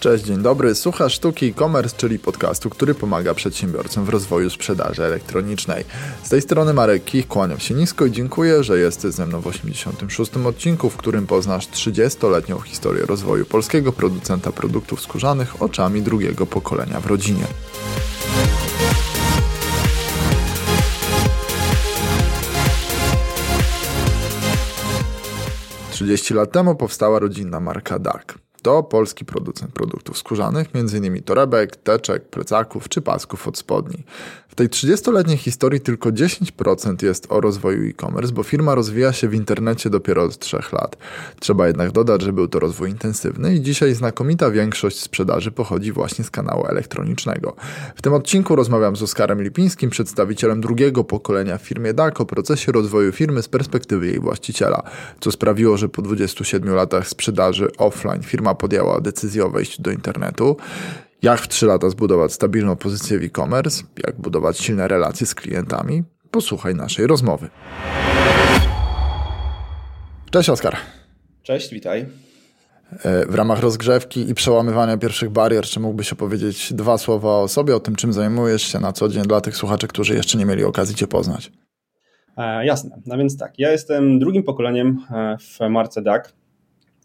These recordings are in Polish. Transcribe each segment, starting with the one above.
Cześć, dzień dobry. Słucha Sztuki e-commerce, czyli podcastu, który pomaga przedsiębiorcom w rozwoju sprzedaży elektronicznej. Z tej strony Marek Kich, kłaniam się nisko i dziękuję, że jesteś ze mną w 86. odcinku, w którym poznasz 30-letnią historię rozwoju polskiego producenta produktów skórzanych oczami drugiego pokolenia w rodzinie. 30 lat temu powstała rodzinna marka DAC. To polski producent produktów skórzanych, m.in. torebek, teczek, plecaków czy pasków od spodni. W tej 30-letniej historii tylko 10% jest o rozwoju e-commerce, bo firma rozwija się w internecie dopiero od 3 lat. Trzeba jednak dodać, że był to rozwój intensywny i dzisiaj znakomita większość sprzedaży pochodzi właśnie z kanału elektronicznego. W tym odcinku rozmawiam z Oskarem Lipińskim, przedstawicielem drugiego pokolenia w firmie DAC o procesie rozwoju firmy z perspektywy jej właściciela, co sprawiło, że po 27 latach sprzedaży offline firma podjęła decyzję o wejściu do internetu jak w 3 lata zbudować stabilną pozycję w e-commerce, jak budować silne relacje z klientami, posłuchaj naszej rozmowy. Cześć Oskar. Cześć, witaj. E, w ramach rozgrzewki i przełamywania pierwszych barier, czy mógłbyś opowiedzieć dwa słowa o sobie, o tym, czym zajmujesz się na co dzień dla tych słuchaczy, którzy jeszcze nie mieli okazji Cię poznać? E, jasne. No więc tak, ja jestem drugim pokoleniem e, w marce DAC.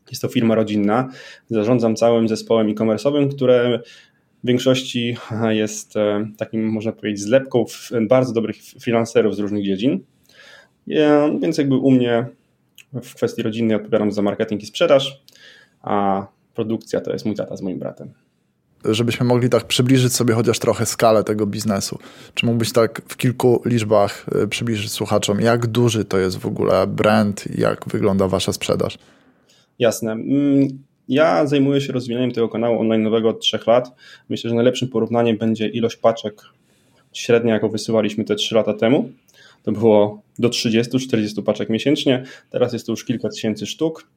Jest to firma rodzinna. Zarządzam całym zespołem e-commerce'owym, które w większości jest e, takim, można powiedzieć, zlepką bardzo dobrych freelancerów z różnych dziedzin. Więc jakby u mnie w kwestii rodzinnej odpowiadam za marketing i sprzedaż, a produkcja to jest mój tata z moim bratem. Żebyśmy mogli tak przybliżyć sobie chociaż trochę skalę tego biznesu. Czy mógłbyś tak w kilku liczbach e, przybliżyć słuchaczom, jak duży to jest w ogóle brand jak wygląda wasza sprzedaż? Jasne. Mm, ja zajmuję się rozwijaniem tego kanału online'owego od 3 lat. Myślę, że najlepszym porównaniem będzie ilość paczek średnia, jaką wysyłaliśmy te 3 lata temu. To było do 30-40 paczek miesięcznie, teraz jest to już kilka tysięcy sztuk.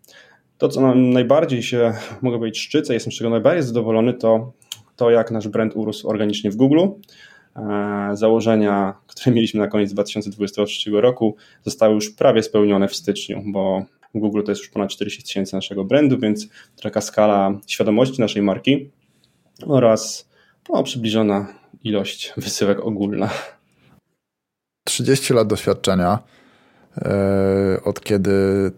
To, co nam najbardziej się, mogę powiedzieć, szczycę, jestem z czego najbardziej zadowolony, to to, jak nasz brand urósł organicznie w Google. E, założenia, które mieliśmy na koniec 2023 roku, zostały już prawie spełnione w styczniu, bo Google to jest już ponad 40 tysięcy naszego brandu, więc taka skala świadomości naszej marki oraz no, przybliżona ilość wysyłek ogólna. 30 lat doświadczenia e, od kiedy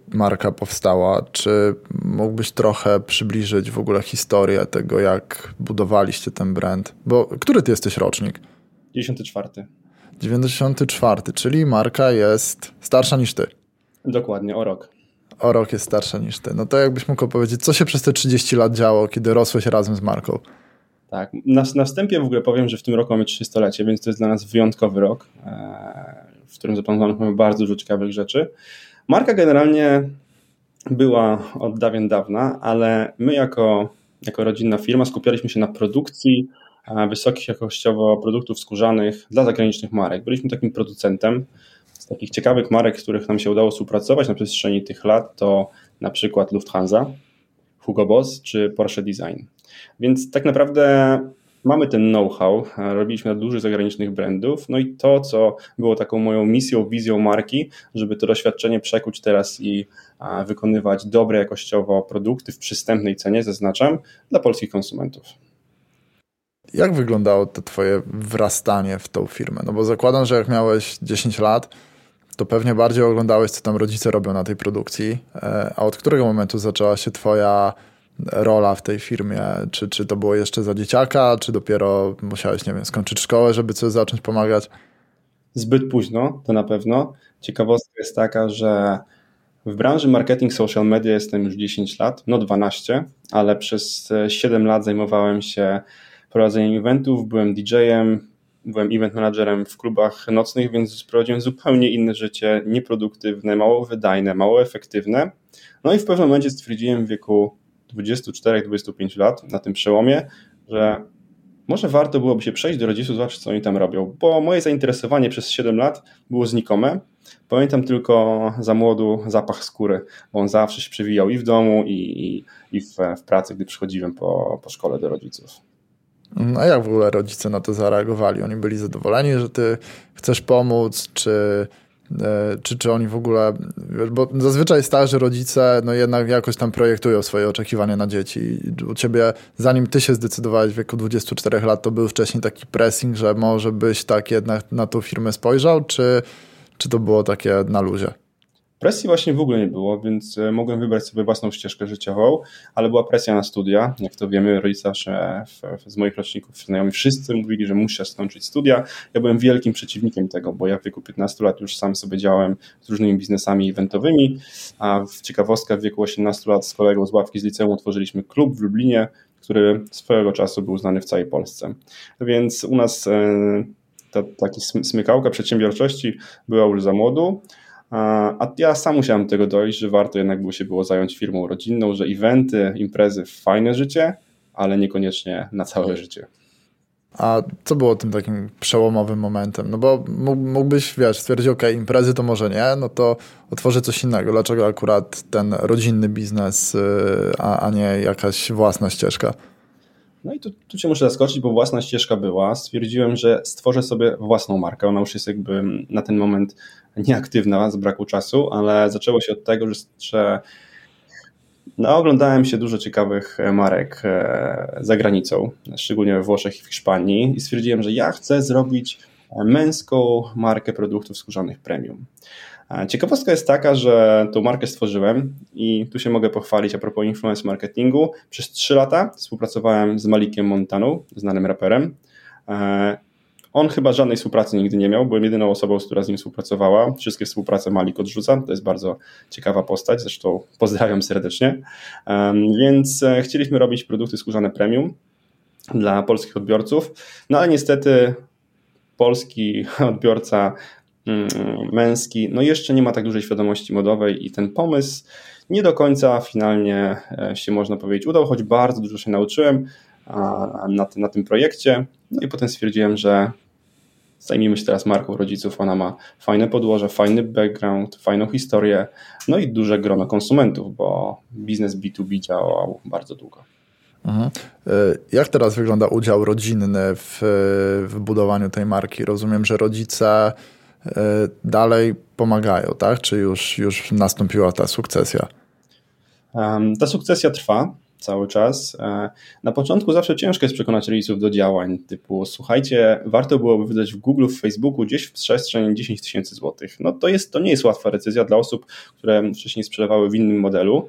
marka powstała. Czy mógłbyś trochę przybliżyć w ogóle historię tego, jak budowaliście ten brand? Bo który ty jesteś rocznik? 94. 94, czyli marka jest starsza niż ty. Dokładnie, o rok o rok jest starsza niż ty. No to jakbyś mógł powiedzieć, co się przez te 30 lat działo, kiedy rosłeś razem z marką? Tak, na, na wstępie w ogóle powiem, że w tym roku mamy 300-lecie, więc to jest dla nas wyjątkowy rok, e, w którym zaplanowanych mamy bardzo dużo ciekawych rzeczy. Marka generalnie była od dawien dawna, ale my jako, jako rodzinna firma skupialiśmy się na produkcji e, wysokich jakościowo produktów skórzanych dla zagranicznych marek. Byliśmy takim producentem, z takich ciekawych marek, z których nam się udało współpracować na przestrzeni tych lat, to na przykład Lufthansa, Hugo Boss czy Porsche Design. Więc tak naprawdę mamy ten know-how, robiliśmy na dużych zagranicznych brandów, no i to, co było taką moją misją, wizją marki, żeby to doświadczenie przekuć teraz i wykonywać dobre jakościowo produkty w przystępnej cenie, zaznaczam, dla polskich konsumentów. Jak wyglądało to twoje wrastanie w tą firmę? No bo zakładam, że jak miałeś 10 lat, to pewnie bardziej oglądałeś, co tam rodzice robią na tej produkcji. E, a od którego momentu zaczęła się Twoja rola w tej firmie? Czy, czy to było jeszcze za dzieciaka, czy dopiero musiałeś, nie wiem, skończyć szkołę, żeby coś zacząć pomagać? Zbyt późno, to na pewno. Ciekawostka jest taka, że w branży marketing social media jestem już 10 lat, no 12, ale przez 7 lat zajmowałem się prowadzeniem eventów, byłem DJ-em, byłem event managerem w klubach nocnych, więc prowadziłem zupełnie inne życie, nieproduktywne, mało wydajne, mało efektywne. No i w pewnym momencie stwierdziłem w wieku 24-25 lat, na tym przełomie, że może warto byłoby się przejść do rodziców, zobaczyć co oni tam robią, bo moje zainteresowanie przez 7 lat było znikome. Pamiętam tylko za młodu zapach skóry, bo on zawsze się przewijał i w domu, i, i, i w, w pracy, gdy przychodziłem po, po szkole do rodziców. A jak w ogóle rodzice na to zareagowali? Oni byli zadowoleni, że ty chcesz pomóc, czy E, czy, czy oni w ogóle, bo zazwyczaj że rodzice no jednak jakoś tam projektują swoje oczekiwania na dzieci. U ciebie, zanim ty się zdecydowałeś w wieku 24 lat, to był wcześniej taki pressing, że może byś tak jednak na tą firmę spojrzał, czy, czy to było takie na luzie? Presji właśnie w ogóle nie było, więc e, mogłem wybrać sobie własną ścieżkę życiową, ale była presja na studia. Jak to wiemy, rodzice z moich roczników, znajomi wszyscy mówili, że muszę skończyć studia. Ja byłem wielkim przeciwnikiem tego, bo ja w wieku 15 lat już sam sobie działałem z różnymi biznesami eventowymi, a w ciekawostka w wieku 18 lat z kolegą z ławki z liceum otworzyliśmy klub w Lublinie, który swojego czasu był znany w całej Polsce. Więc u nas e, ta taki smykałka przedsiębiorczości była już za młodu, a ja sam musiałem do tego dojść, że warto jednak było się było zająć firmą rodzinną, że eventy, imprezy, fajne życie, ale niekoniecznie na całe życie. A co było tym takim przełomowym momentem? No bo mógłbyś, wiesz, stwierdzić, ok, imprezy to może nie, no to otworzę coś innego. Dlaczego akurat ten rodzinny biznes, y, a, a nie jakaś własna ścieżka? No i tu, tu cię muszę zaskoczyć, bo własna ścieżka była. Stwierdziłem, że stworzę sobie własną markę. Ona już jest jakby na ten moment nieaktywna z braku czasu, ale zaczęło się od tego, że no, oglądałem się dużo ciekawych marek e, za granicą, szczególnie we Włoszech i w Hiszpanii i stwierdziłem, że ja chcę zrobić męską markę produktów skórzanych premium. Ciekawostka jest taka, że tą markę stworzyłem i tu się mogę pochwalić a propos influence marketingu. Przez 3 lata współpracowałem z Malikiem Montaną, znanym raperem. E, on chyba żadnej współpracy nigdy nie miał, byłem jedyną osobą, która z nim współpracowała. Wszystkie współprace Malik odrzuca, to jest bardzo ciekawa postać, zresztą pozdrawiam serdecznie. Więc e, chcieliśmy robić produkty skórzane premium dla polskich odbiorców, no ale niestety polski odbiorca męski, no jeszcze nie ma tak dużej świadomości modowej i ten pomysł nie do końca finalnie e, się można powiedzieć udał, choć bardzo dużo się nauczyłem na, na tym projekcie. No i potem stwierdziłem, że zajmijmy się teraz marką rodziców. Ona ma fajne podłoże, fajny background, fajną historię, no i duże grono konsumentów, bo biznes B2B działał bardzo długo. Mhm. E, jak teraz wygląda udział rodzinny w, w budowaniu tej marki? Rozumiem, że rodzice e, dalej pomagają, tak? Czy już, już nastąpiła ta sukcesja? ta sukcesja trwa cały czas. E, na początku zawsze ciężko jest przekonać rodziców do działań typu słuchajcie, warto byłoby wydać w Google, w Facebooku gdzieś w przestrzeń 10 tysięcy złotych. No to, jest, to nie jest łatwa decyzja dla osób, które wcześniej sprzedawały w innym modelu,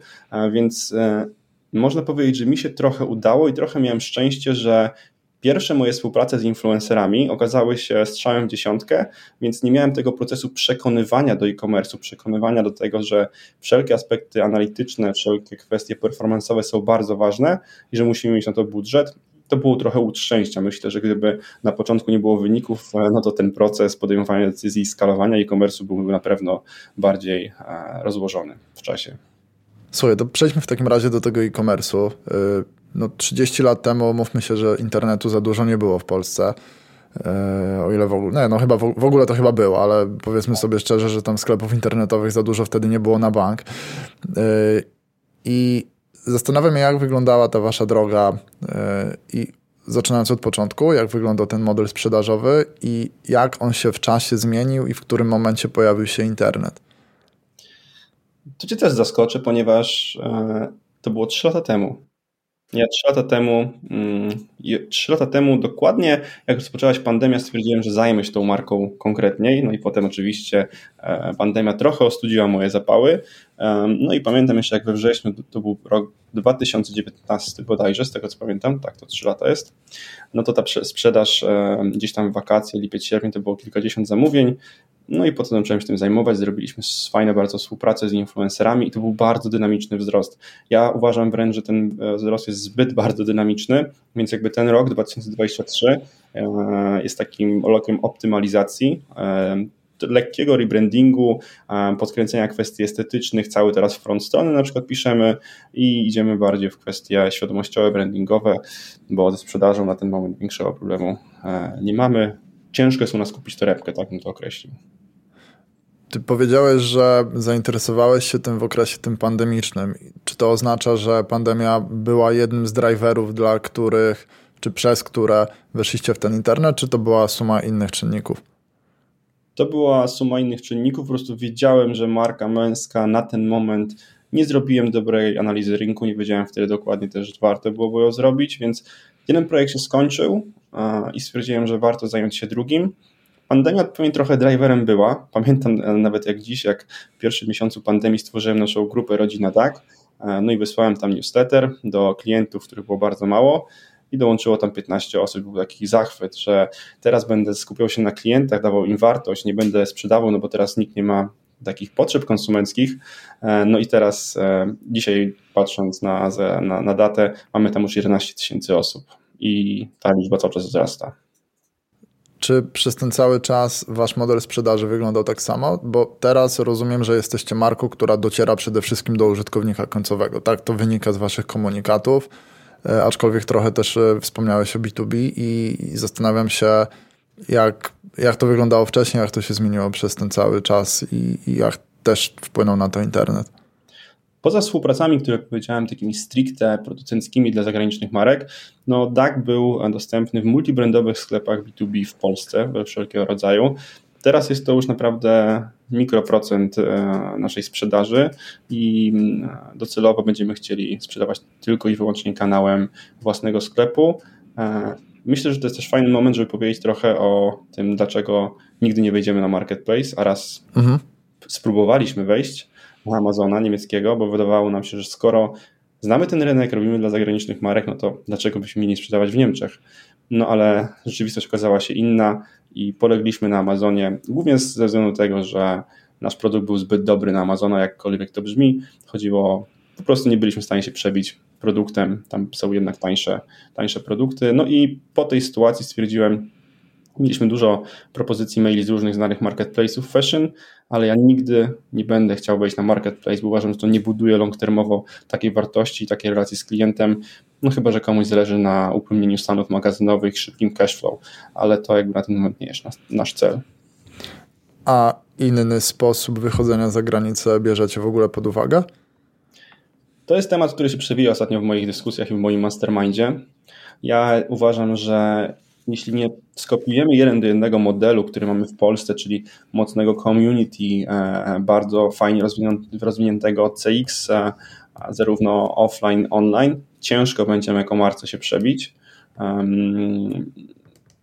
więc e, można powiedzieć, że mi się trochę udało i trochę miałem szczęście, że Pierwsze moje współprace z influencerami okazały się strzałem w dziesiątkę, więc nie miałem tego procesu przekonywania do e-commerce'u, przekonywania do tego, że wszelkie aspekty analityczne, wszelkie kwestie performance'owe są bardzo ważne i że musimy mieć na to budżet. To było trochę łód szczęścia. Myślę, że gdyby na początku nie było wyników, no to ten proces podejmowania decyzji i skalowania e-commerce'u byłby na pewno bardziej e, rozłożony w czasie. Słuchaj, to przejdźmy w takim razie do tego e-commerce'u. No 30 lat temu, mówmy się, że internetu za dużo nie było w Polsce. E, o ile w ogóle, nie, no chyba w ogóle to chyba było, ale powiedzmy sobie szczerze, że tam sklepów internetowych za dużo wtedy nie było na bank. E, I zastanawiam się, jak wyglądała ta wasza droga e, i zaczynając od początku, jak wyglądał ten model sprzedażowy i jak on się w czasie zmienił i w którym momencie pojawił się internet. To cię też zaskoczę, ponieważ to było 3 lata temu. Ja trzy lata temu, mm, trzy lata temu dokładnie, jak rozpoczęłaś pandemia, stwierdziłem, że zajmę się tą marką konkretniej. No i potem oczywiście e, pandemia trochę ostudziła moje zapały. No i pamiętam jeszcze, jak we wrześniu, to był rok 2019 bodajże, z tego co pamiętam, tak, to trzy lata jest, no to ta sprzedaż gdzieś tam w wakacje, lipiec, sierpień, to było kilkadziesiąt zamówień. No i potem zacząłem się tym zajmować, zrobiliśmy fajne bardzo współpracę z influencerami i to był bardzo dynamiczny wzrost. Ja uważam wręcz, że ten e, wzrost jest zbyt bardzo dynamiczny, więc jakby ten rok 2023 e, jest takim rokiem optymalizacji, e, lekkiego rebrandingu, podkręcenia kwestii estetycznych, cały teraz front strony na przykład piszemy i idziemy bardziej w kwestie świadomościowe, brandingowe, bo ze sprzedażą na ten moment większego problemu nie mamy ciężko jest u nas kupić torebkę, tak bym to określił. Ty powiedziałeś, że zainteresowałeś się tym w okresie tym pandemicznym. Czy to oznacza, że pandemia była jednym z driverów, dla których, czy przez które weszliście w ten internet, czy to była suma innych czynników? to była suma innych czynników. Po prostu wiedziałem, że marka męska na ten moment nie zrobiłem dobrej analizy rynku, nie wiedziałem wtedy dokładnie też, że warto było ją zrobić, więc jeden projekt się skończył i stwierdziłem, że warto zająć się drugim. Pandemia pewnie trochę driverem była. Pamiętam e, nawet jak dziś, jak w pierwszym miesiącu pandemii stworzyłem naszą grupę Rodzina Tak. No i wysłałem tam newsletter do klientów, których było bardzo mało i dołączyło tam 15 osób. Był taki zachwyt, że teraz będę skupiał się na klientach, dawał im wartość, nie będę sprzedawał, no bo teraz nikt nie ma takich potrzeb konsumenckich. E, no i teraz e, dzisiaj patrząc na, na, na datę, mamy tam już 11 tysięcy osób i ta liczba cały czas wzrasta. Czy przez ten cały czas wasz model sprzedaży wyglądał tak samo? Bo teraz rozumiem, że jesteście marką, która dociera przede wszystkim do użytkownika końcowego. Tak to wynika z waszych komunikatów, e, aczkolwiek trochę też wspomniałeś o B2B i zastanawiam się, jak, jak to wyglądało wcześniej, jak to się zmieniło przez ten cały czas i, i jak też wpłynął na to internet. Poza współpracami, które powiedziałem, takimi stricte producenckimi dla zagranicznych marek, no DAC był dostępny w multibrandowych sklepach B2B w Polsce we wszelkiego rodzaju. Teraz jest to już naprawdę mikroprocent e, naszej sprzedaży i mm, docelowo będziemy chcieli sprzedawać tylko i wyłącznie kanałem własnego sklepu. E, myślę, że to jest też fajny moment, żeby powiedzieć trochę o tym, dlaczego nigdy nie wejdziemy na marketplace, a raz mhm. spróbowaliśmy wejść Amazona niemieckiego, bo wydawało nam się, że skoro znamy ten rynek, robimy dla zagranicznych marek, no to dlaczego byśmy mieli sprzedawać w Niemczech? No ale rzeczywistość okazała się inna i polegliśmy na Amazonie, głównie ze względu tego, że nasz produkt był zbyt dobry na Amazona, jakkolwiek to brzmi. Chodziło, po prostu nie byliśmy w stanie się przebić produktem, tam są jednak tańsze, tańsze produkty. No i po tej sytuacji stwierdziłem, Mieliśmy dużo propozycji maili z różnych znanych marketplace'ów fashion, ale ja nigdy nie będę chciał wejść na marketplace, bo uważam, że to nie buduje long-termowo takiej wartości, takiej relacji z klientem, no chyba, że komuś zależy na upełnieniu stanów magazynowych, szybkim cashflow, ale to jakby na ten moment nie jest nasz cel. A inny sposób wychodzenia za granicę bierzecie w ogóle pod uwagę? To jest temat, który się przewija ostatnio w moich dyskusjach i w moim mastermindzie. Ja uważam, że jeśli nie skopiujemy jeden do jednego modelu, który mamy w Polsce, czyli mocnego community, e, bardzo fajnie rozwiniętego CX, e, zarówno offline, online, ciężko będziemy jako marce się przebić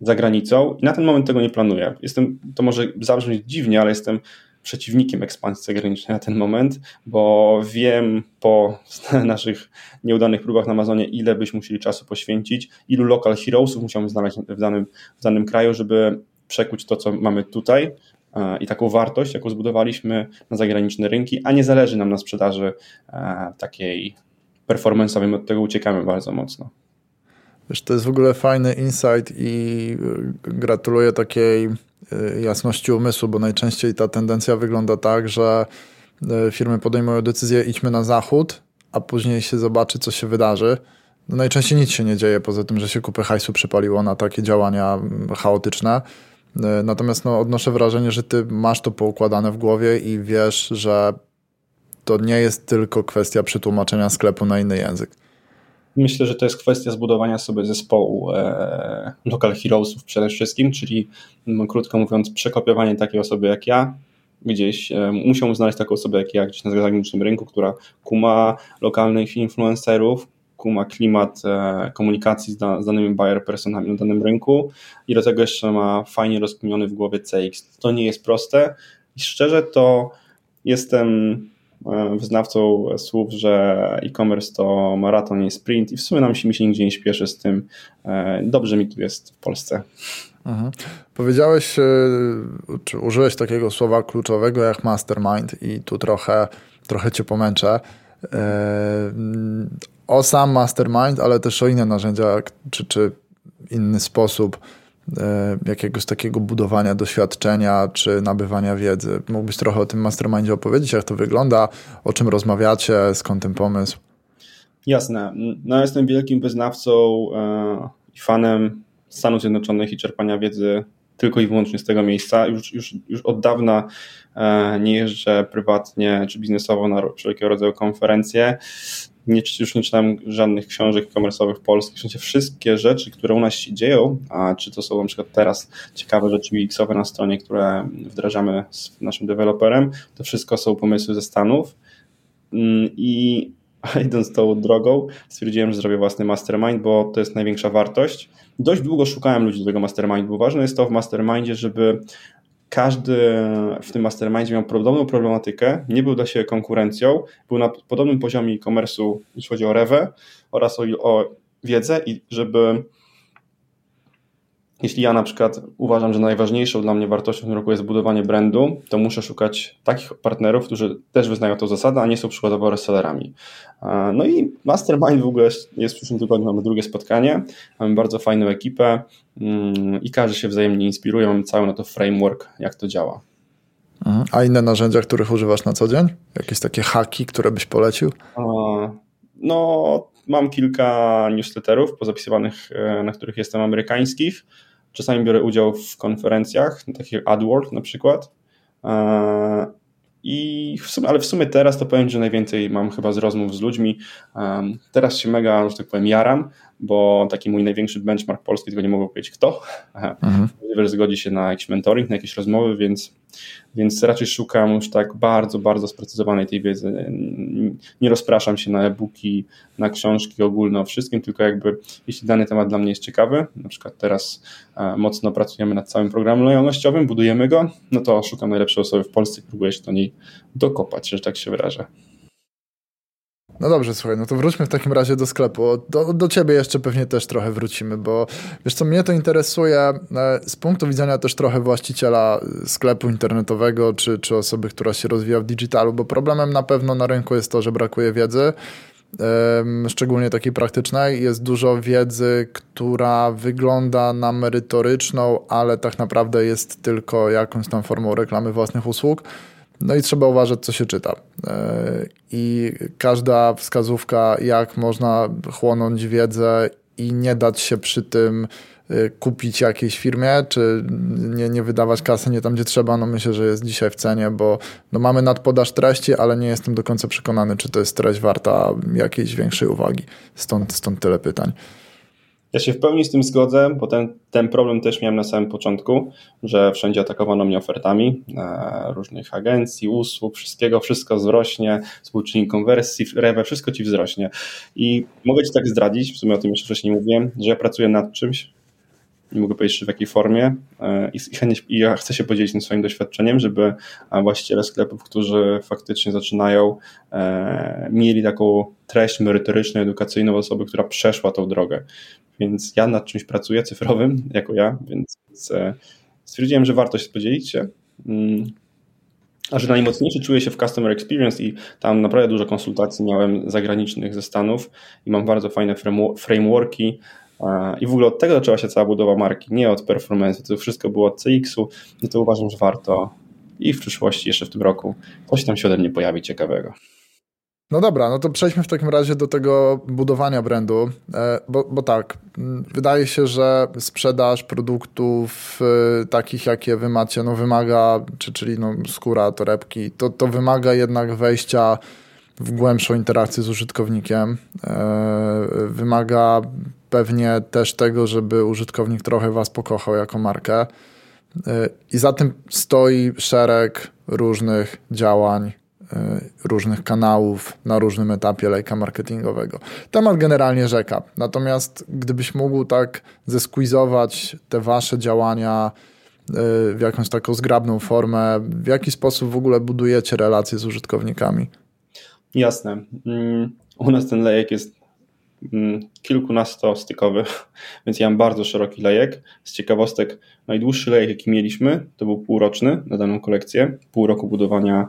za granicą i na ten moment tego nie planuję. Jestem, to może zabrzmieć dziwnie, ale jestem przeciwnikiem ekspansji zagranicznej na ten moment, bo wiem po naszych nieudanych próbach na Amazonie, ile byśmy musieli czasu poświęcić, ilu local heroesów musiałbym znaleźć w danym, w danym kraju, żeby przekuć to, co mamy tutaj e, i taką wartość, jaką zbudowaliśmy na zagraniczne rynki, a nie zależy nam na sprzedaży e, takiej performance'owej, od tego uciekamy bardzo mocno. Wiesz, to jest w ogóle fajny insight i gratuluję takiej jasności umysłu, bo najczęściej ta tendencja wygląda tak, że y, firmy podejmują decyzję idźmy na zachód, a później się zobaczy, co się wydarzy. No najczęściej nic się nie dzieje, poza tym, że się kupy hajsu przypaliło na takie działania mm, chaotyczne. Y, natomiast no, odnoszę wrażenie, że ty masz to poukładane w głowie i wiesz, że to nie jest tylko kwestia przetłumaczenia sklepu na inny język. Myślę, że to jest kwestia zbudowania sobie zespołu e, local heroesów przede wszystkim, czyli krótko mówiąc przekopiowanie takiej osoby jak ja, gdzieś, e, musiał znaleźć taką osobę jak ja gdzieś na zagranicznym rynku, która kuma lokalnych influencerów, kuma klimat e, komunikacji z, da, z danymi buyer personami na danym rynku i do tego jeszcze ma fajnie rozkminiony w głowie CX. To nie jest proste i szczerze to jestem wyznawcą słów, że e-commerce to maraton i sprint i w sumie nam się, mi się nigdzie nie śpieszy z tym. E, dobrze mi tu jest w Polsce. Mhm. Powiedziałeś, e, czy użyłeś takiego słowa kluczowego jak mastermind i tu trochę, trochę cię pomęczę. O sam mastermind, ale też o inne narzędzia, czy, czy inny sposób E, jakiegoś takiego budowania doświadczenia czy nabywania wiedzy. Mógłbyś trochę o tym mastermindzie opowiedzieć, jak to wygląda, o czym rozmawiacie, skąd ten pomysł? Jasne. No, jestem wielkim wyznawcą e, i fanem Stanów Zjednoczonych i czerpania wiedzy tylko i wyłącznie z tego miejsca. Już, już, już od dawna e, nie jeżdżę prywatnie czy biznesowo na wszelkiego rodzaju konferencje. Nie, już nie czytałem żadnych książek komersowych polskich, w sensie wszystkie rzeczy, które u nas się dzieją, a czy to są na przykład teraz ciekawe rzeczy UX-owe na stronie, które wdrażamy z naszym deweloperem, to wszystko są pomysły ze Stanów mm, i idąc tą drogą stwierdziłem, że zrobię własny mastermind, bo to jest największa wartość. Dość długo szukałem ludzi do tego mastermindu. Ważne jest to w mastermindzie, żeby każdy w tym mastermindzie miał podobną problematykę, nie był dla siebie konkurencją, był na podobnym poziomie e-commerce'u, jeśli chodzi o rewę oraz o, o wiedzę i żeby jeśli ja na przykład uważam, że najważniejszą dla mnie wartością w tym roku jest budowanie brandu, to muszę szukać takich partnerów, którzy też wyznają tę zasadę, a nie są przykładowo resellerami. No i Mastermind w ogóle jest w przyszłym tygodniu, mamy drugie spotkanie, mamy bardzo fajną ekipę mm, i każdy się wzajemnie inspiruje, mamy cały na to framework, jak to działa. Mhm. A inne narzędzia, których używasz na co dzień? Jakieś takie haki, które byś polecił? No, mam kilka newsletterów pozapisywanych, e, na których jestem amerykańskich. Czasami biorę udział w konferencjach, takich jak AdWorld na przykład. E, I w sumie, ale w sumie teraz to powiem, że najwięcej mam chyba z rozmów z ludźmi. Teraz się mega, że tak powiem, jaram, bo taki mój największy benchmark polski, tego nie mogę powiedzieć kto. Mhm. Zgodzi się na jakiś mentoring, na jakieś rozmowy, więc więc raczej szukam już tak bardzo, bardzo sprecyzowanej tej wiedzy. Nie rozpraszam się na e-booki, na książki ogólne o wszystkim, tylko jakby jeśli dany temat dla mnie jest ciekawy, na przykład teraz e, mocno pracujemy nad całym programem lojalnościowym, budujemy go, no to szukam najlepszej osoby w Polsce i próbuję się do niej dokopać, że tak się wyrażę. No dobrze, słuchaj, no to wróćmy w takim razie do sklepu. Do, do ciebie jeszcze pewnie też trochę wrócimy, bo wiesz co, mnie to interesuje e, z punktu widzenia też trochę właściciela sklepu internetowego, czy, czy osoby, która się rozwija w digitalu, bo problemem na pewno na rynku jest to, że brakuje wiedzy, szczególnie takiej praktycznej. Jest dużo wiedzy, która wygląda na merytoryczną, ale tak naprawdę jest tylko jakąś tam formą reklamy własnych usług. No i trzeba uważać, co się czyta. E, I każda wskazówka, jak można chłonąć wiedzę i nie dać się przy tym e, kupić jakiejś firmie, czy nie, nie wydawać kasy nie tam, gdzie trzeba, no myślę, że jest dzisiaj w cenie, bo no mamy nadpodaż treści, ale nie jestem do końca przekonany, czy to jest treść warta jakiejś większej uwagi. Stąd, stąd tyle pytań. Ja się w pełni z tym zgodzę, bo ten, ten problem też miałem na samym początku, że wszędzie atakowano mnie ofertami e, różnych agencji, usług, wszystkiego, wszystko wzrośnie, współczynnik konwersji, rewe, wszystko ci wzrośnie. I mogę ci tak zdradzić, w sumie o tym jeszcze wcześniej mówiłem, że ja pracuję nad czymś, nie mogę powiedzieć w jakiej formie e, i, i ja chcę się podzielić tym swoim doświadczeniem, żeby właściciele sklepów, którzy faktycznie zaczynają, e, mieli taką treść merytoryczną, edukacyjną osoby, która przeszła tą drogę. Więc ja nad czymś pracuję cyfrowym, jako ja, więc e, stwierdziłem, że warto się podzielić się. Mm. A że najmocniejszy czuję się w Customer Experience i tam naprawdę dużo konsultacji miałem zagranicznych ze Stanów i mam bardzo fajne frameworki, i w ogóle od tego zaczęła się cała budowa marki, nie od performance, to wszystko było od CX-u, no to uważam, że warto i w przyszłości, jeszcze w tym roku, coś tam się ode mnie pojawi ciekawego. No dobra, no to przejdźmy w takim razie do tego budowania brandu, e, bo, bo tak, wydaje się, że sprzedaż produktów e, takich, jakie wy macie, no wymaga, czy, czyli no skóra, torebki, to, to wymaga jednak wejścia w głębszą interakcję z użytkownikiem, e, wymaga pewnie też tego, żeby użytkownik trochę Was pokochał jako markę. I za tym stoi szereg różnych działań, różnych kanałów na różnym etapie lejka marketingowego. Temat generalnie rzeka. Natomiast gdybyś mógł tak zesquizować te Wasze działania w jakąś taką zgrabną formę, w jaki sposób w ogóle budujecie relacje z użytkownikami? Jasne. Mm, u nas ten lejek jest Mm, kilkunastostykowy, więc ja mam bardzo szeroki lejek. Z ciekawostek, najdłuższy lejek, jaki mieliśmy, to był półroczny na daną kolekcję. Pół roku budowania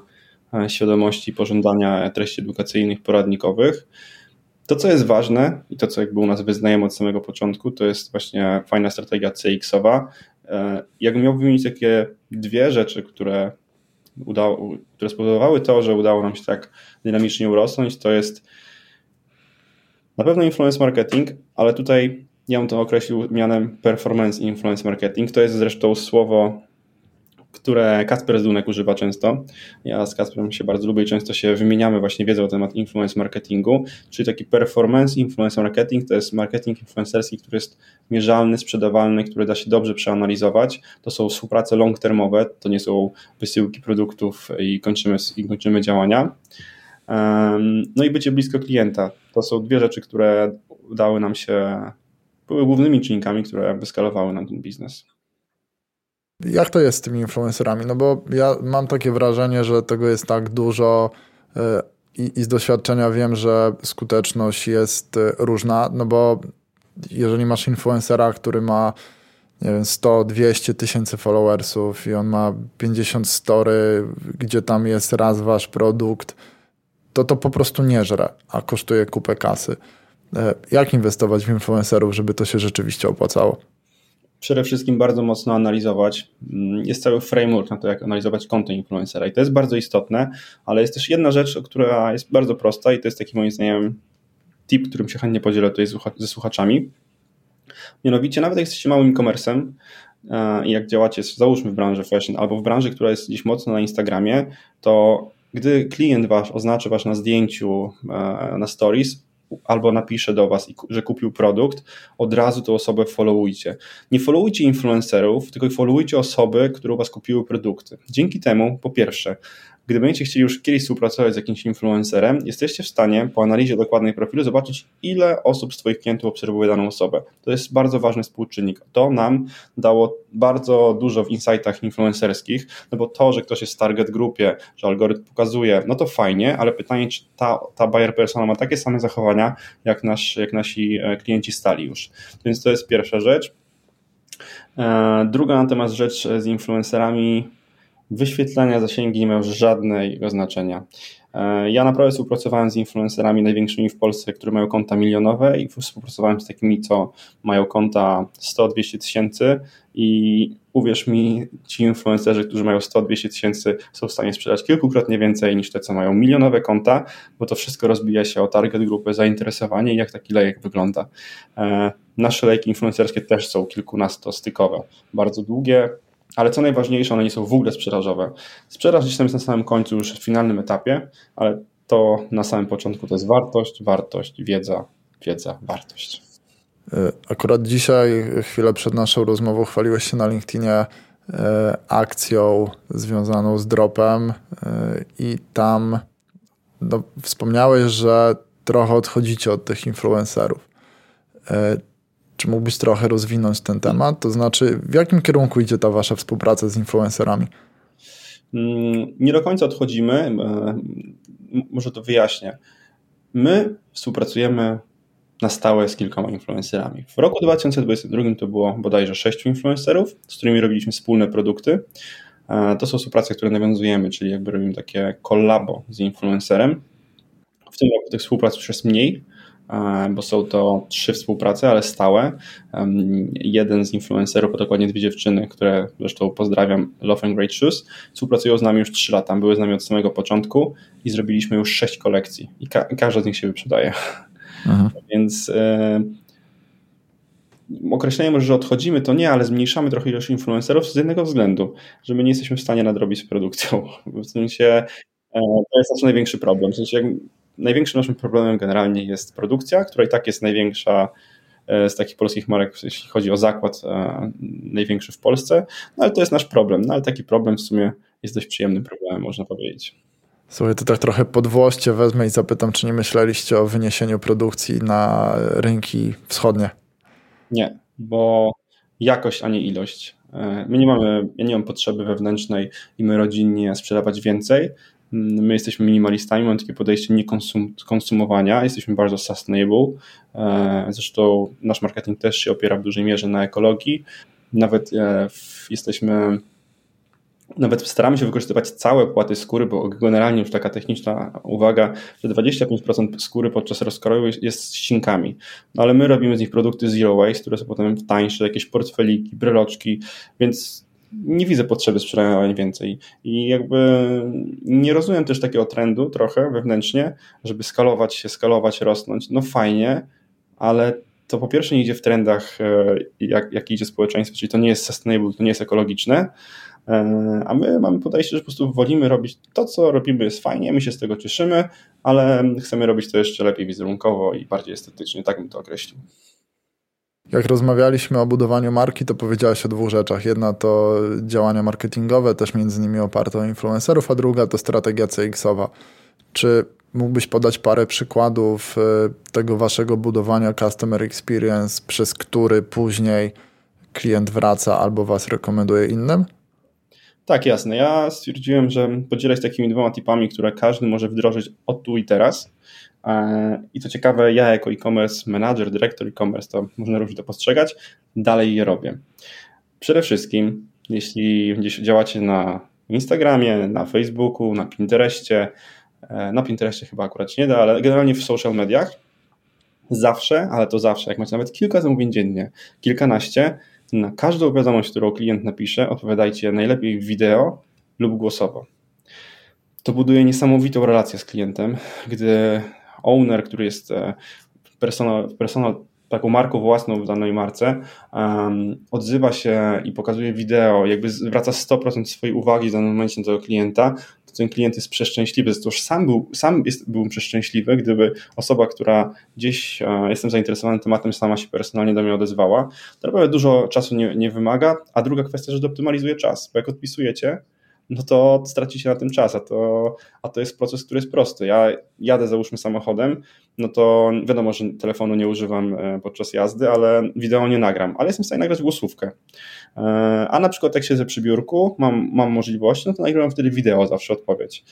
e, świadomości, pożądania treści edukacyjnych, poradnikowych. To, co jest ważne i to, co jakby u nas wyznajemy od samego początku, to jest właśnie fajna strategia CX-owa. E, jakbym miał wymienić takie dwie rzeczy, które, udało, które spowodowały to, że udało nam się tak dynamicznie urosnąć, to jest na pewno influence marketing, ale tutaj ja bym to określił mianem performance influence marketing. To jest zresztą słowo które Kasper Dunek używa często. Ja z Kasperem się bardzo lubię i często się wymieniamy właśnie wiedzą na temat influence marketingu, czyli taki performance influence marketing to jest marketing influencerski, który jest mierzalny, sprzedawalny, który da się dobrze przeanalizować. To są współprace long-termowe, to nie są wysyłki produktów i kończymy, i kończymy działania. No i bycie blisko klienta. To są dwie rzeczy, które udały nam się, były głównymi czynnikami, które wyskalowały nam ten biznes. Jak to jest z tymi influencerami? No bo ja mam takie wrażenie, że tego jest tak dużo e, i, i z doświadczenia wiem, że skuteczność jest e, różna, no bo jeżeli masz influencera, który ma nie wiem, 100, 200 tysięcy followersów i on ma 50 story, gdzie tam jest raz wasz produkt, to to po prostu nie żre, a kosztuje kupę kasy. E, jak inwestować w influencerów, żeby to się rzeczywiście opłacało? Przede wszystkim bardzo mocno analizować. Mm, jest cały framework na to, jak analizować konto influencera i to jest bardzo istotne, ale jest też jedna rzecz, która jest bardzo prosta i to jest taki moim zdaniem tip, którym się chętnie podzielę tutaj ze słuchaczami. Mianowicie, nawet jak jesteście małym e-commerce'em e, i jak działacie, załóżmy w branży fashion albo w branży, która jest gdzieś mocno na Instagramie, to gdy klient wasz oznaczy was na zdjęciu e, na stories, albo napisze do Was, że kupił produkt, od razu tę osobę followujcie. Nie followujcie influencerów, tylko followujcie osoby, które u Was kupiły produkty. Dzięki temu, po pierwsze, gdy będziecie chcieli już kiedyś współpracować z jakimś influencerem, jesteście w stanie po analizie dokładnej profilu zobaczyć, ile osób z Twoich klientów obserwuje daną osobę. To jest bardzo ważny współczynnik. To nam dało bardzo dużo w insightach influencerskich, no bo to, że ktoś jest w target grupie, że algorytm pokazuje, no to fajnie, ale pytanie, czy ta, ta buyer persona ma takie same zachowania, jak, nasz, jak nasi e, klienci stali już. Więc to jest pierwsza rzecz. E, druga natomiast rzecz z influencerami wyświetlenia zasięgi nie miał żadnego znaczenia. E, ja naprawdę współpracowałem z influencerami największymi w Polsce, które mają konta milionowe i współpracowałem z takimi, co mają konta 100-200 tysięcy i uwierz mi, ci influencerzy, którzy mają 100-200 tysięcy są w stanie sprzedać kilkukrotnie więcej niż te, co mają milionowe konta, bo to wszystko rozbija się o target grupę, zainteresowanie i jak taki lejek wygląda. E, nasze lejki influencerskie też są kilkunastostykowe, bardzo długie, ale co najważniejsze, one nie są w ogóle sprzedażowe. Sprzedaż gdzieś tam jest na samym końcu, już w finalnym etapie, ale to na samym początku to jest wartość, wartość, wiedza, wiedza, wartość. E, akurat dzisiaj, chwilę przed naszą rozmową, chwaliłeś się na LinkedInie e, akcją związaną z dropem e, i tam no, wspomniałeś, że trochę odchodzicie od tych influencerów. Czy mógłbyś trochę rozwinąć ten temat? To znaczy, w jakim kierunku idzie ta wasza współpraca z influencerami? Mm, nie do końca odchodzimy. E, może to wyjaśnię. My współpracujemy na stałe z kilkoma influencerami. W roku 2022 to było bodajże sześciu influencerów, z którymi robiliśmy wspólne produkty. E, to są współprace, które nawiązujemy, czyli jakby robimy takie kolabo z influencerem. W tym roku tych współprac już jest mniej, bo są to trzy współprace, ale stałe. Jeden z influencerów, dokładnie dwie dziewczyny, które zresztą pozdrawiam, Love and Great Shoes, współpracują z nami już trzy lata. Były z nami od samego początku i zrobiliśmy już sześć kolekcji i ka każda z nich się wyprzedaje. Aha. Więc e, określenie może, że odchodzimy, to nie, ale zmniejszamy trochę ilość influencerów z jednego względu, że my nie jesteśmy w stanie nadrobić z produkcją. W sensie e, to jest nasz największy problem. W sensie jak największym naszym problemem generalnie jest produkcja, która i tak jest największa e, z takich polskich marek, jeśli chodzi o zakład, e, największy w Polsce, no ale to jest nasz problem, no ale taki problem w sumie jest dość przyjemnym problemem, można powiedzieć. Słuchaj, to tak trochę podwłoście wezmę i zapytam, czy nie myśleliście o wyniesieniu produkcji na rynki wschodnie? Nie, bo jakość, a nie ilość. E, my nie mamy, ja nie mam potrzeby wewnętrznej i my rodzinnie sprzedawać więcej, My jesteśmy minimalistami, mamy takie podejście niekonsumowania, jesteśmy bardzo sustainable. E, zresztą nasz marketing też się opiera w dużej mierze na ekologii. Nawet e, jesteśmy nawet staramy się wykorzystywać całe płaty skóry, bo generalnie już taka techniczna uwaga, że 25% skóry podczas rozkroju jest, jest ścinkami. No ale my robimy z nich produkty zero waste, które są potem tańsze, jakieś portfeliki, bryloczki, więc nie widzę potrzeby sprzedawania więcej. I jakby nie rozumiem też takiego trendu trochę wewnętrznie, żeby skalować się, skalować, rosnąć. No fajnie, ale to po pierwsze nie idzie w trendach, e, jak, jak idzie społeczeństwo, czyli to nie jest sustainable, to nie jest ekologiczne, E, a my mamy podejście, że po prostu wolimy robić to, co robimy jest fajnie, my się z tego cieszymy, ale chcemy robić to jeszcze lepiej wizerunkowo i bardziej estetycznie, tak bym to określił. Jak rozmawialiśmy o budowaniu marki, to powiedziałeś o dwóch rzeczach. Jedna to działania marketingowe, też między innymi oparte o influencerów, a druga to strategia CX-owa. Czy mógłbyś podać parę przykładów e, tego waszego budowania customer experience, przez który później klient wraca albo was rekomenduje innym? Tak, jasne. Ja stwierdziłem, że podzielę się takimi dwoma typami, które każdy może wdrożyć od tu i teraz. E, I co ciekawe, ja jako e-commerce manager, dyrektor e-commerce, to można różnie to postrzegać, dalej je robię. Przede wszystkim, jeśli działacie na Instagramie, na Facebooku, na Pinterestie, e, na Pinterestie chyba akurat nie da, ale generalnie w social mediach, zawsze, ale to zawsze, jak macie nawet kilka zamówień dziennie, kilkanaście, na każdą wiadomość, którą klient napisze, odpowiadajcie najlepiej wideo lub głosowo. To buduje niesamowitą relację z klientem, gdy owner, który jest e, personal, personal taką marką własną w danej marce, um, odzywa się i pokazuje wideo, jakby zwraca 100% swojej uwagi w danym momencie tego klienta, to ten klient jest przeszczęśliwy. Już sam, był, sam jest, byłbym przeszczęśliwy, gdyby osoba, która gdzieś e, jestem zainteresowany tematem, sama się personalnie do mnie odezwała. To naprawdę dużo czasu nie, nie wymaga, a druga kwestia, że optymalizuje czas, bo jak odpisujecie, no to stracicie na tym czas, a to, a to jest proces, który jest prosty. Ja jadę załóżmy samochodem, no to wiadomo, że telefonu nie używam e, podczas jazdy, ale wideo nie nagram, ale jestem w stanie nagrać głosówkę. E, a na przykład jak siedzę przy biurku, mam, mam możliwość, no to nagrywam wtedy wideo, zawsze odpowiedź.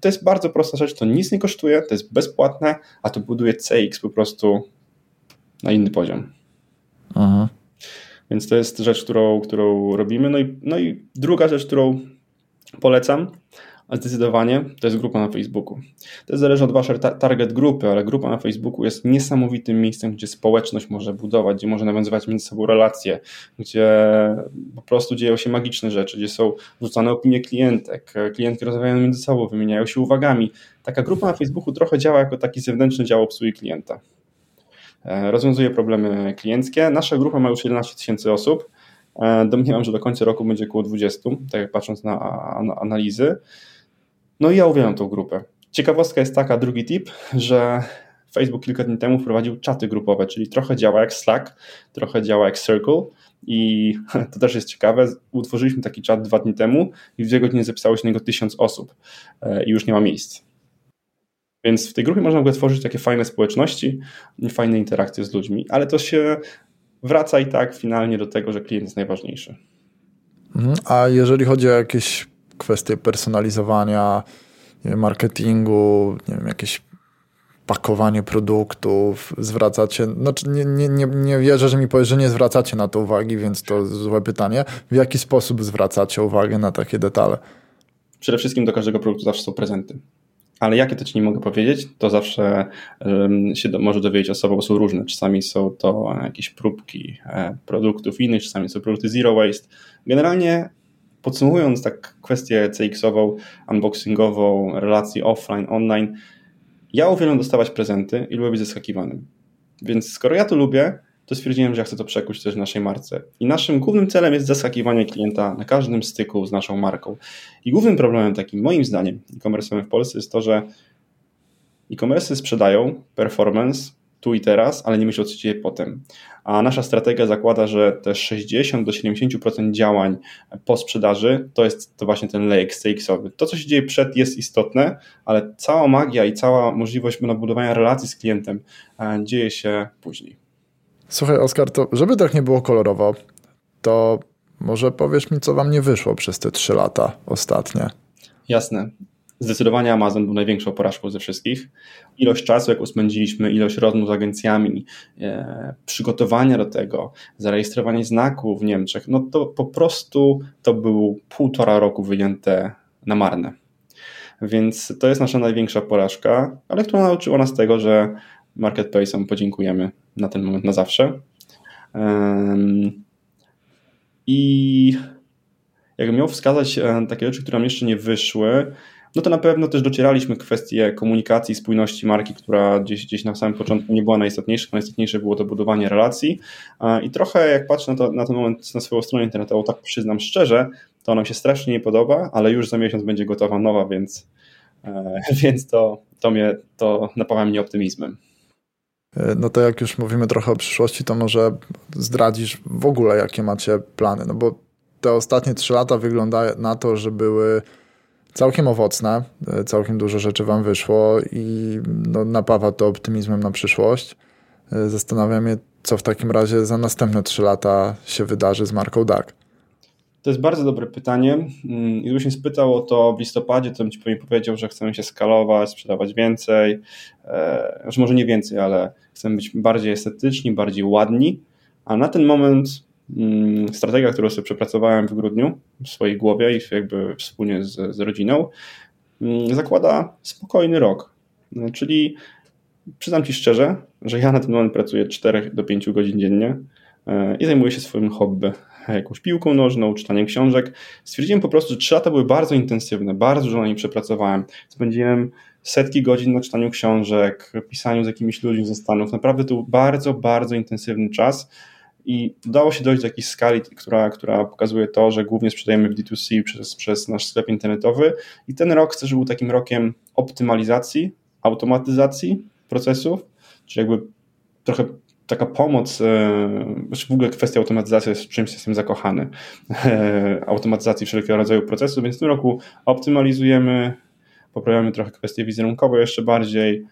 To jest bardzo prosta rzecz, to nic nie kosztuje, to jest bezpłatne, a to buduje CX po prostu na inny poziom. Aha. Więc to jest rzecz, którą, którą robimy. No i, no i druga rzecz, którą polecam, zdecydowanie to jest grupa na Facebooku. To zależy od waszej target grupy, ale grupa na Facebooku jest niesamowitym miejscem, gdzie społeczność może budować, gdzie może nawiązywać między sobą relacje, gdzie po prostu dzieją się magiczne rzeczy, gdzie są wrzucane opinie klientek, klientki rozmawiają między sobą, wymieniają się uwagami. Taka grupa na Facebooku trochę działa jako taki zewnętrzny dział obsługi klienta. E, rozwiązuje problemy klienckie. Nasza grupa ma już 11 tysięcy osób domniemam, że do końca roku będzie około 20, tak jak patrząc na analizy. No i ja uwielbiam tą grupę. Ciekawostka jest taka, drugi tip, że Facebook kilka dni temu wprowadził czaty grupowe, czyli trochę działa jak Slack, trochę działa jak Circle i to też jest ciekawe. Utworzyliśmy taki czat dwa dni temu i w dwie godziny zapisało się na niego tysiąc osób e, i już nie ma miejsc. Więc w tej grupie można w ogóle tworzyć takie fajne społeczności fajne interakcje z ludźmi, ale to się wraca i tak finalnie do tego, że klient jest najważniejszy. Mhm. A jeżeli chodzi o jakieś kwestie personalizowania, marketingu, nie wiem, jakieś pakowanie produktów, zwracacie, znaczy nie, nie, nie, nie wierzę, że mi powiesz, że nie zwracacie na to uwagi, więc to złe pytanie. W jaki sposób zwracacie uwagę na takie detale? Przede wszystkim do każdego produktu zawsze są prezenty ale jakie to ci nie mogę powiedzieć, to zawsze się do, może dowiedzieć osoba, bo są różne. Czasami są to jakieś próbki e, produktów innych, czasami są produkty zero waste. Generalnie podsumowując tak kwestię CX-ową, unboxingową, relacji offline, online, ja uwielbiam dostawać prezenty i lubię być zaskakiwanym. Więc skoro ja to lubię, to stwierdziłem, że ja chcę to przekuć też w naszej marce. I naszym głównym celem jest zaskakiwanie klienta na każdym styku z naszą marką. I głównym problemem takim, moim zdaniem, e-commerce w Polsce jest to, że e-commerce sprzedają performance tu i teraz, ale nie myślą, co dzieje potem. A nasza strategia zakłada, że te 60 do 70% działań po sprzedaży to jest to właśnie ten lejek CX-owy. To, co się dzieje przed, jest istotne, ale cała magia i cała możliwość budowania relacji z klientem e, dzieje się później. Słuchaj, Oskar, to żeby tak nie było kolorowo, to może powiesz mi, co wam nie wyszło przez te trzy lata ostatnie? Jasne. Zdecydowanie Amazon był największą porażką ze wszystkich. Ilość czasu, jak spędziliśmy, ilość rozmów z agencjami, e, przygotowania do tego, zarejestrowanie znaku w Niemczech, no to po prostu to był półtora roku wyjęte na marne. Więc to jest nasza największa porażka, ale która nauczyła nas tego, że marketplace'om podziękujemy na ten moment na zawsze. I jakbym miał wskazać e, takie rzeczy, które nam jeszcze nie wyszły, no to na pewno też docieraliśmy kwestię komunikacji, spójności marki, która gdzieś, gdzieś na samym początku nie była najistotniejsza. Najistotniejsze było to budowanie relacji. I trochę jak patrzę na, to, na ten moment na swoją stronę internetową, tak przyznam szczerze, to nam się strasznie nie podoba, ale już za miesiąc będzie gotowa nowa, więc, e, więc to, to, mnie, to napawa mnie optymizmem. E, no to jak już mówimy trochę o przyszłości, to może zdradzisz w ogóle, jakie macie plany, no bo te ostatnie trzy lata wygląda na to, że były całkiem owocne, e, całkiem dużo rzeczy wam wyszło i no, napawa to optymizmem na przyszłość. E, zastanawiam się, co w takim razie za następne trzy lata się wydarzy z marką DAC. To jest bardzo dobre pytanie. Mm, gdybyś mnie spytał o to w listopadzie, to bym ci powiedział, że chcemy się skalować, sprzedawać więcej. E, znaczy może nie więcej, ale chcemy być bardziej estetyczni, bardziej ładni. A na ten moment mm, strategia, którą sobie przepracowałem w grudniu w swojej głowie i jakby wspólnie z, z rodziną, mm, zakłada spokojny rok. Czyli przyznam ci szczerze, że ja na ten moment pracuję 4 do 5 godzin dziennie e, i zajmuję się swoim hobby jakąś piłką nożną, czytaniem książek. Stwierdziłem po prostu, że trzy lata były bardzo intensywne, bardzo dużo na nim przepracowałem. Spędziłem setki godzin na czytaniu książek, pisaniu z jakimiś ludźmi ze Stanów. Naprawdę to był bardzo, bardzo intensywny czas i udało się dojść do jakiejś skali, która, która pokazuje to, że głównie sprzedajemy w D2C przez, przez nasz sklep internetowy i ten rok chcę, żeby był takim rokiem optymalizacji, automatyzacji procesów, czyli jakby trochę taka pomoc, e, znaczy w ogóle kwestia automatyzacji jest czymś, jestem zakochany, e, automatyzacji wszelkiego rodzaju procesów, więc w tym roku optymalizujemy, poprawiamy trochę kwestie wizerunkowe jeszcze bardziej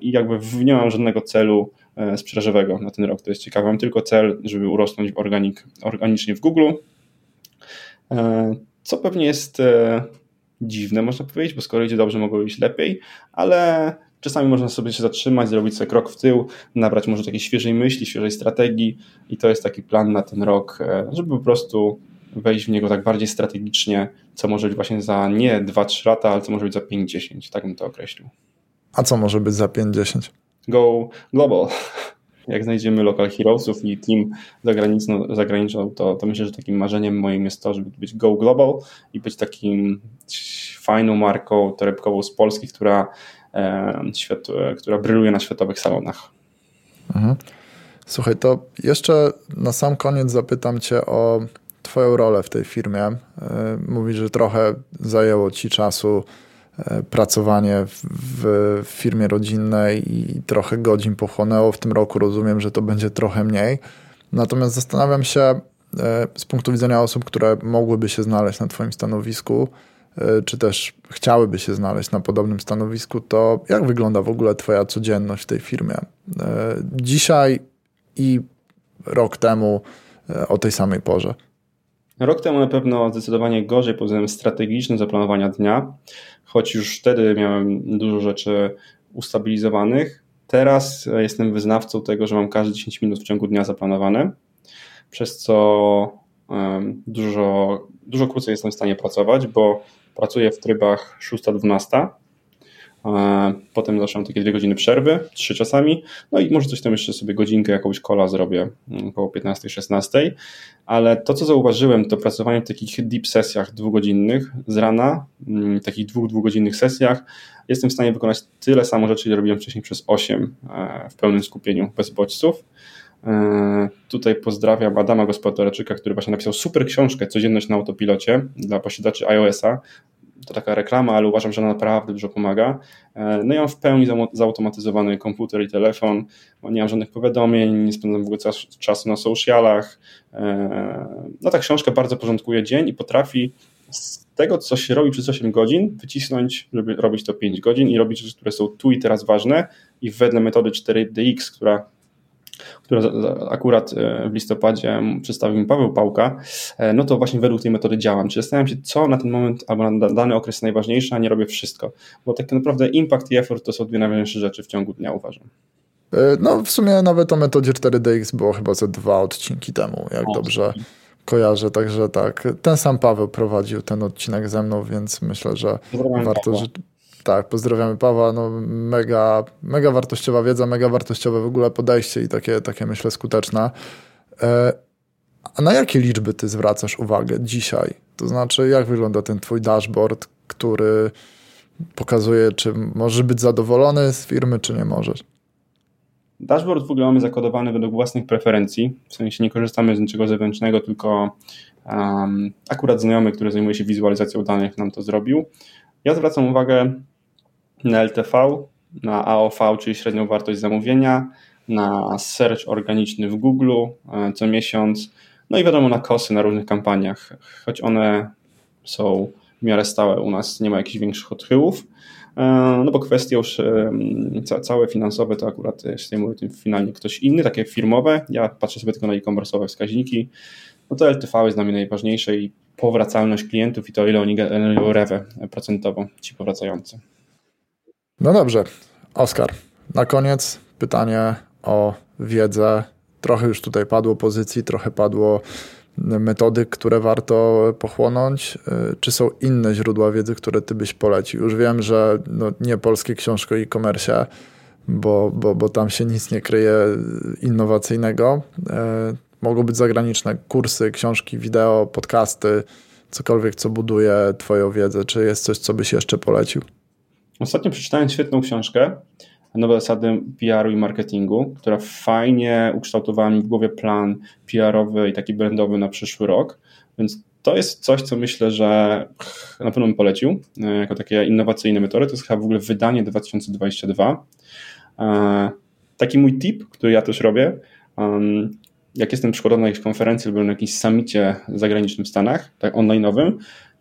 i jakby nie mam żadnego celu e, sprzedażowego na ten rok, to jest ciekawe, mam tylko cel, żeby urosnąć organik, organicznie w Google, co pewnie jest dziwne, można powiedzieć, bo skoro idzie dobrze, mogło iść lepiej, ale Czasami można sobie się zatrzymać, zrobić sobie krok w tył, nabrać może takiej świeżej myśli, świeżej strategii i to jest taki plan na ten rok, e, żeby po prostu wejść w niego tak bardziej strategicznie, co może być właśnie za nie 2-3 lata, ale co może być za 5-10, tak bym to określił. A co może być za 5-10? Go global. Jak znajdziemy local heroesów i team zagraniczną, zagraniczną to, to myślę, że takim marzeniem moim jest to, żeby być go global i być takim fajną marką torebkową z Polski, która świat, która bryluje na światowych salonach. Mhm. Słuchaj, to jeszcze na sam koniec zapytam Cię o Twoją rolę w tej firmie. E, mówisz, że trochę zajęło Ci czasu e, pracowanie w, firmie rodzinnej i trochę godzin pochłonęło w tym roku. Rozumiem, że to będzie trochę mniej. Natomiast zastanawiam się e, z punktu widzenia osób, które mogłyby się znaleźć na Twoim stanowisku, czy też chciałyby się znaleźć na podobnym stanowisku, to jak wygląda w ogóle Twoja codzienność w tej firmie? E, dzisiaj i rok temu e, o tej samej porze. Rok temu na pewno zdecydowanie gorzej pod względem strategicznym zaplanowania dnia, choć już wtedy miałem dużo rzeczy ustabilizowanych. Teraz jestem wyznawcą tego, że mam każde 10 minut w ciągu dnia zaplanowane, przez co dużo, dużo krócej jestem w stanie pracować, bo Pracuję w trybach 6-12. Potem zaczynam takie dwie godziny przerwy, trzy czasami, no i może coś tam jeszcze sobie godzinkę, jakąś kola zrobię mm, około 15-16, ale to co zauważyłem to pracowanie w takich deep sesjach dwugodzinnych z rana, mm, takich dwóch dwugodzinnych sesjach jestem w stanie wykonać tyle samo rzeczy, ile robiłem wcześniej przez 8 e, w pełnym skupieniu, bez bodźców. E, tutaj pozdrawiam Adama Gospodarczyka, który właśnie napisał super książkę Codzienność na autopilocie dla posiadaczy iOS-a. To taka reklama, ale uważam, że ona naprawdę dużo pomaga. E, no i mam w pełni zautomatyzowany komputer i telefon, nie mam żadnych powiadomień, nie spędzam w ogóle czasu na socialach. E, no ta książka bardzo porządkuje dzień i potrafi z tego, co się robi przez 8 godzin, wycisnąć, żeby robić to 5 godzin i robić rzeczy, które są tu i teraz ważne i wedle metody 4DX, która która akurat e, w listopadzie przedstawił mi Paweł Pałka, e, no to właśnie według tej metody działam. Czyli zastanawiam się, co na ten moment albo na dany okres najważniejsze, a nie robię wszystko. Bo tak naprawdę impact i effort to są dwie najważniejsze rzeczy w ciągu dnia, uważam. E, no w sumie nawet o metodzie 4DX było chyba ze dwa odcinki temu, jak o, dobrze kojarzę, także tak. Ten sam Paweł prowadził ten odcinek ze mną, więc myślę, że warto, że, tak, pozdrawiamy Pawła. No, mega, mega wartościowa wiedza, mega wartościowe w ogóle podejście i takie, takie myślę skuteczne. E, a na jakie liczby ty zwracasz uwagę dzisiaj? To znaczy, jak wygląda ten twój dashboard, który pokazuje, czy możesz być zadowolony z firmy, czy nie możesz? Dashboard w ogóle mamy zakodowany według własnych preferencji, w sensie nie korzystamy z niczego zewnętrznego, tylko um, akurat znajomy, który zajmuje się wizualizacją danych nam to zrobił. Ja zwracam uwagę na LTV, na AOV, czyli średnią wartość zamówienia, na search organiczny w Google e, co miesiąc, no i wiadomo na kosy na różnych kampaniach, choć one są w miarę stałe u nas, nie ma jakichś większych odchyłów. E, no bo kwestie już całe finansowe to akurat zajmuje tym finalnie ktoś inny, takie firmowe. Ja patrzę sobie tylko na e-commerce'owe wskaźniki. No to LTV jest dla mnie najważniejsze i powracalność klientów i to ile oni generują rewę procentową, ci powracający. No dobrze, Oskar, na koniec pytanie o wiedzę. Trochę już tutaj padło pozycji, trochę padło metody, które warto pochłonąć? Y, czy są inne źródła wiedzy, które ty byś polecił? Już wiem, że no nie polskie książki o e-commerce, bo, bo, bo tam się nic nie kryje innowacyjnego. Y, mogą być zagraniczne kursy, książki, wideo, podcasty, cokolwiek, co buduje twoją wiedzę. Czy jest coś, co byś jeszcze polecił? Ostatnio przeczytałem świetną książkę nowe zasady PR-u i marketingu, która fajnie ukształtowała mi w głowie plan PR-owy i taki brandowy na przyszły rok, więc to jest coś, co myślę, że na pewno bym polecił e, jako takie innowacyjne metody. To jest chyba w ogóle wydanie 2022. E, taki mój tip, który ja też robię, jak jestem przykładowo na jakiejś konferencji lub na jakimś summicie zagranicznym w Stanach, tak online'owym,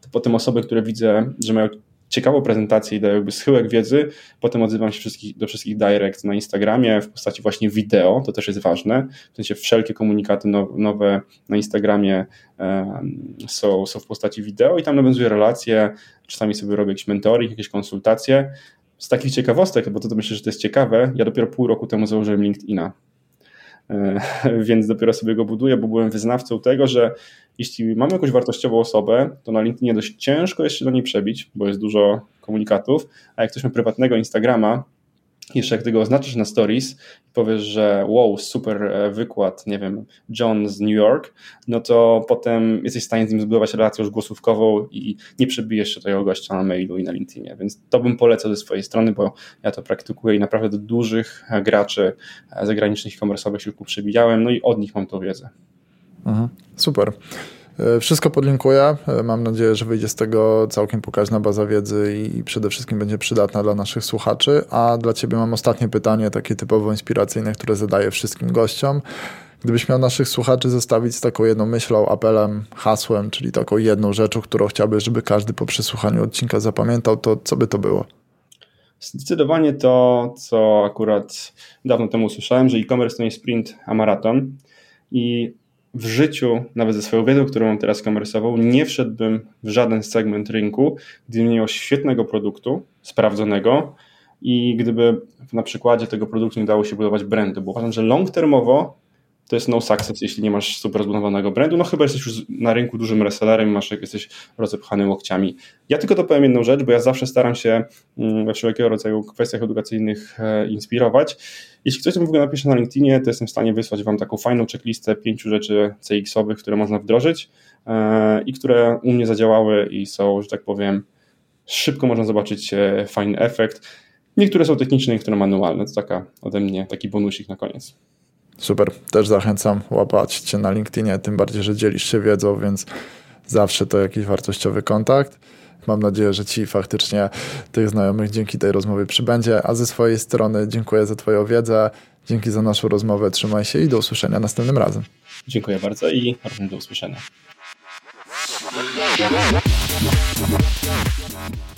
to potem osoby, które widzę, że mają ciekawą prezentację i daję jakby schyłek wiedzy. Potem odzywam się wszystkich, do wszystkich direct na Instagramie w postaci właśnie wideo, to też jest ważne. W sensie wszelkie komunikaty nowe na Instagramie są, są w postaci wideo i tam nawiązuję relacje, czasami sobie robię jakiś mentoring, jakieś konsultacje. Z takich ciekawostek, bo to, to myślę, że to jest ciekawe, ja dopiero pół roku temu założyłem LinkedIna. E, więc dopiero sobie go buduję, bo byłem wyznawcą tego, że jeśli mamy jakąś wartościową osobę, to na LinkedInie dość ciężko jest się do niej przebić, bo jest dużo komunikatów, a jak ktoś ma prywatnego Instagrama, jeszcze ty go oznaczysz na stories i powiesz, że wow, super e, wykład, nie wiem, John z New York, no to potem jesteś w stanie z nim zbudować relację już głosówkową i nie przebijesz się tego gościa na mailu i na LinkedInie, więc to bym polecał ze swojej strony, bo ja to praktykuję i naprawdę do dużych graczy zagranicznych e-commerce'owych się przebijałem, no i od nich mam tą wiedzę. Mhm, super. E, wszystko podlinkuję. E, mam nadzieję, że wyjdzie z tego całkiem pokaźna baza wiedzy i przede wszystkim będzie przydatna dla naszych słuchaczy. A dla Ciebie mam ostatnie pytanie, takie typowo inspiracyjne, które zadaję wszystkim gościom. Gdybyś miał naszych słuchaczy zostawić z taką jedną myślą, apelem, hasłem, czyli taką jedną rzeczą, którą chciałbyś, żeby każdy po przesłuchaniu odcinka zapamiętał, to co by to było? Zdecydowanie to, co akurat dawno temu usłyszałem, że e-commerce to nie sprint, a maraton. I w życiu, nawet ze swoją wiedzą, którą mam teraz komersową, nie wszedłbym w żaden segment rynku, gdyby nie miał świetnego produktu, sprawdzonego i gdyby na przykładzie tego produktu nie dało się budować brandu, bo uważam, że long termowo to jest no success, jeśli nie masz super rozbudowanego brandu, no chyba jesteś już na rynku dużym resellerem, masz, jesteś rozepchany łokciami. Ja tylko dopowiem jedną rzecz, bo ja zawsze staram się mm, we wszelkiego rodzaju kwestiach edukacyjnych e, inspirować. Jeśli ktoś to w ogóle napisze na LinkedInie, to jestem w stanie wysłać Wam taką fajną checklistę pięciu rzeczy CX-owych, które można wdrożyć e, i które u mnie zadziałały i są, że tak powiem, szybko można zobaczyć e, fajny efekt. Niektóre są techniczne, niektóre manualne. To taka ode mnie taki bonusik na koniec. Super, też zachęcam łapać Cię na LinkedInie, tym bardziej, że dzielisz się wiedzą, więc zawsze to jakiś wartościowy kontakt. Mam nadzieję, że Ci faktycznie tych znajomych dzięki tej rozmowie przybędzie, a ze swojej strony dziękuję za Twoją wiedzę, dzięki za naszą rozmowę, trzymaj się i do usłyszenia następnym razem. Dziękuję bardzo i również do usłyszenia.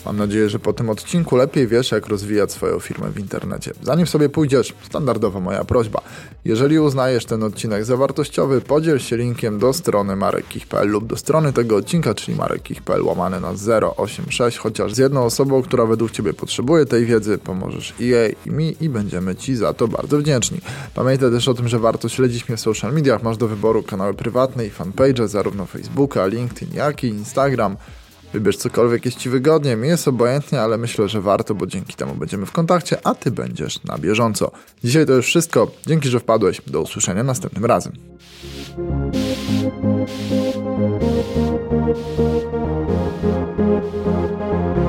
Mam nadzieję, że po tym odcinku lepiej wiesz, jak rozwijać swoją firmę w internecie. Zanim sobie pójdziesz, standardowa moja prośba. Jeżeli uznajesz ten odcinek za wartościowy, podziel się linkiem do strony marekkich.pl lub do strony tego odcinka, czyli marekkich.pl łamane na 086, chociaż z jedną osobą, która według Ciebie potrzebuje tej wiedzy, pomożesz i jej, i mi i będziemy Ci za to bardzo wdzięczni. Pamiętaj też o tym, że warto śledzić mnie w social mediach. Masz do wyboru kanały prywatne i fanpage, zarówno Facebooka, LinkedIn, jak i Instagram. Wybierz cokolwiek jest Ci wygodnie, mi jest obojętnie, ale myślę, że warto, bo dzięki temu będziemy w kontakcie, a Ty będziesz na bieżąco. Dzisiaj to już wszystko. Dzięki, że wpadłeś. Do usłyszenia następnym razem. Thank you.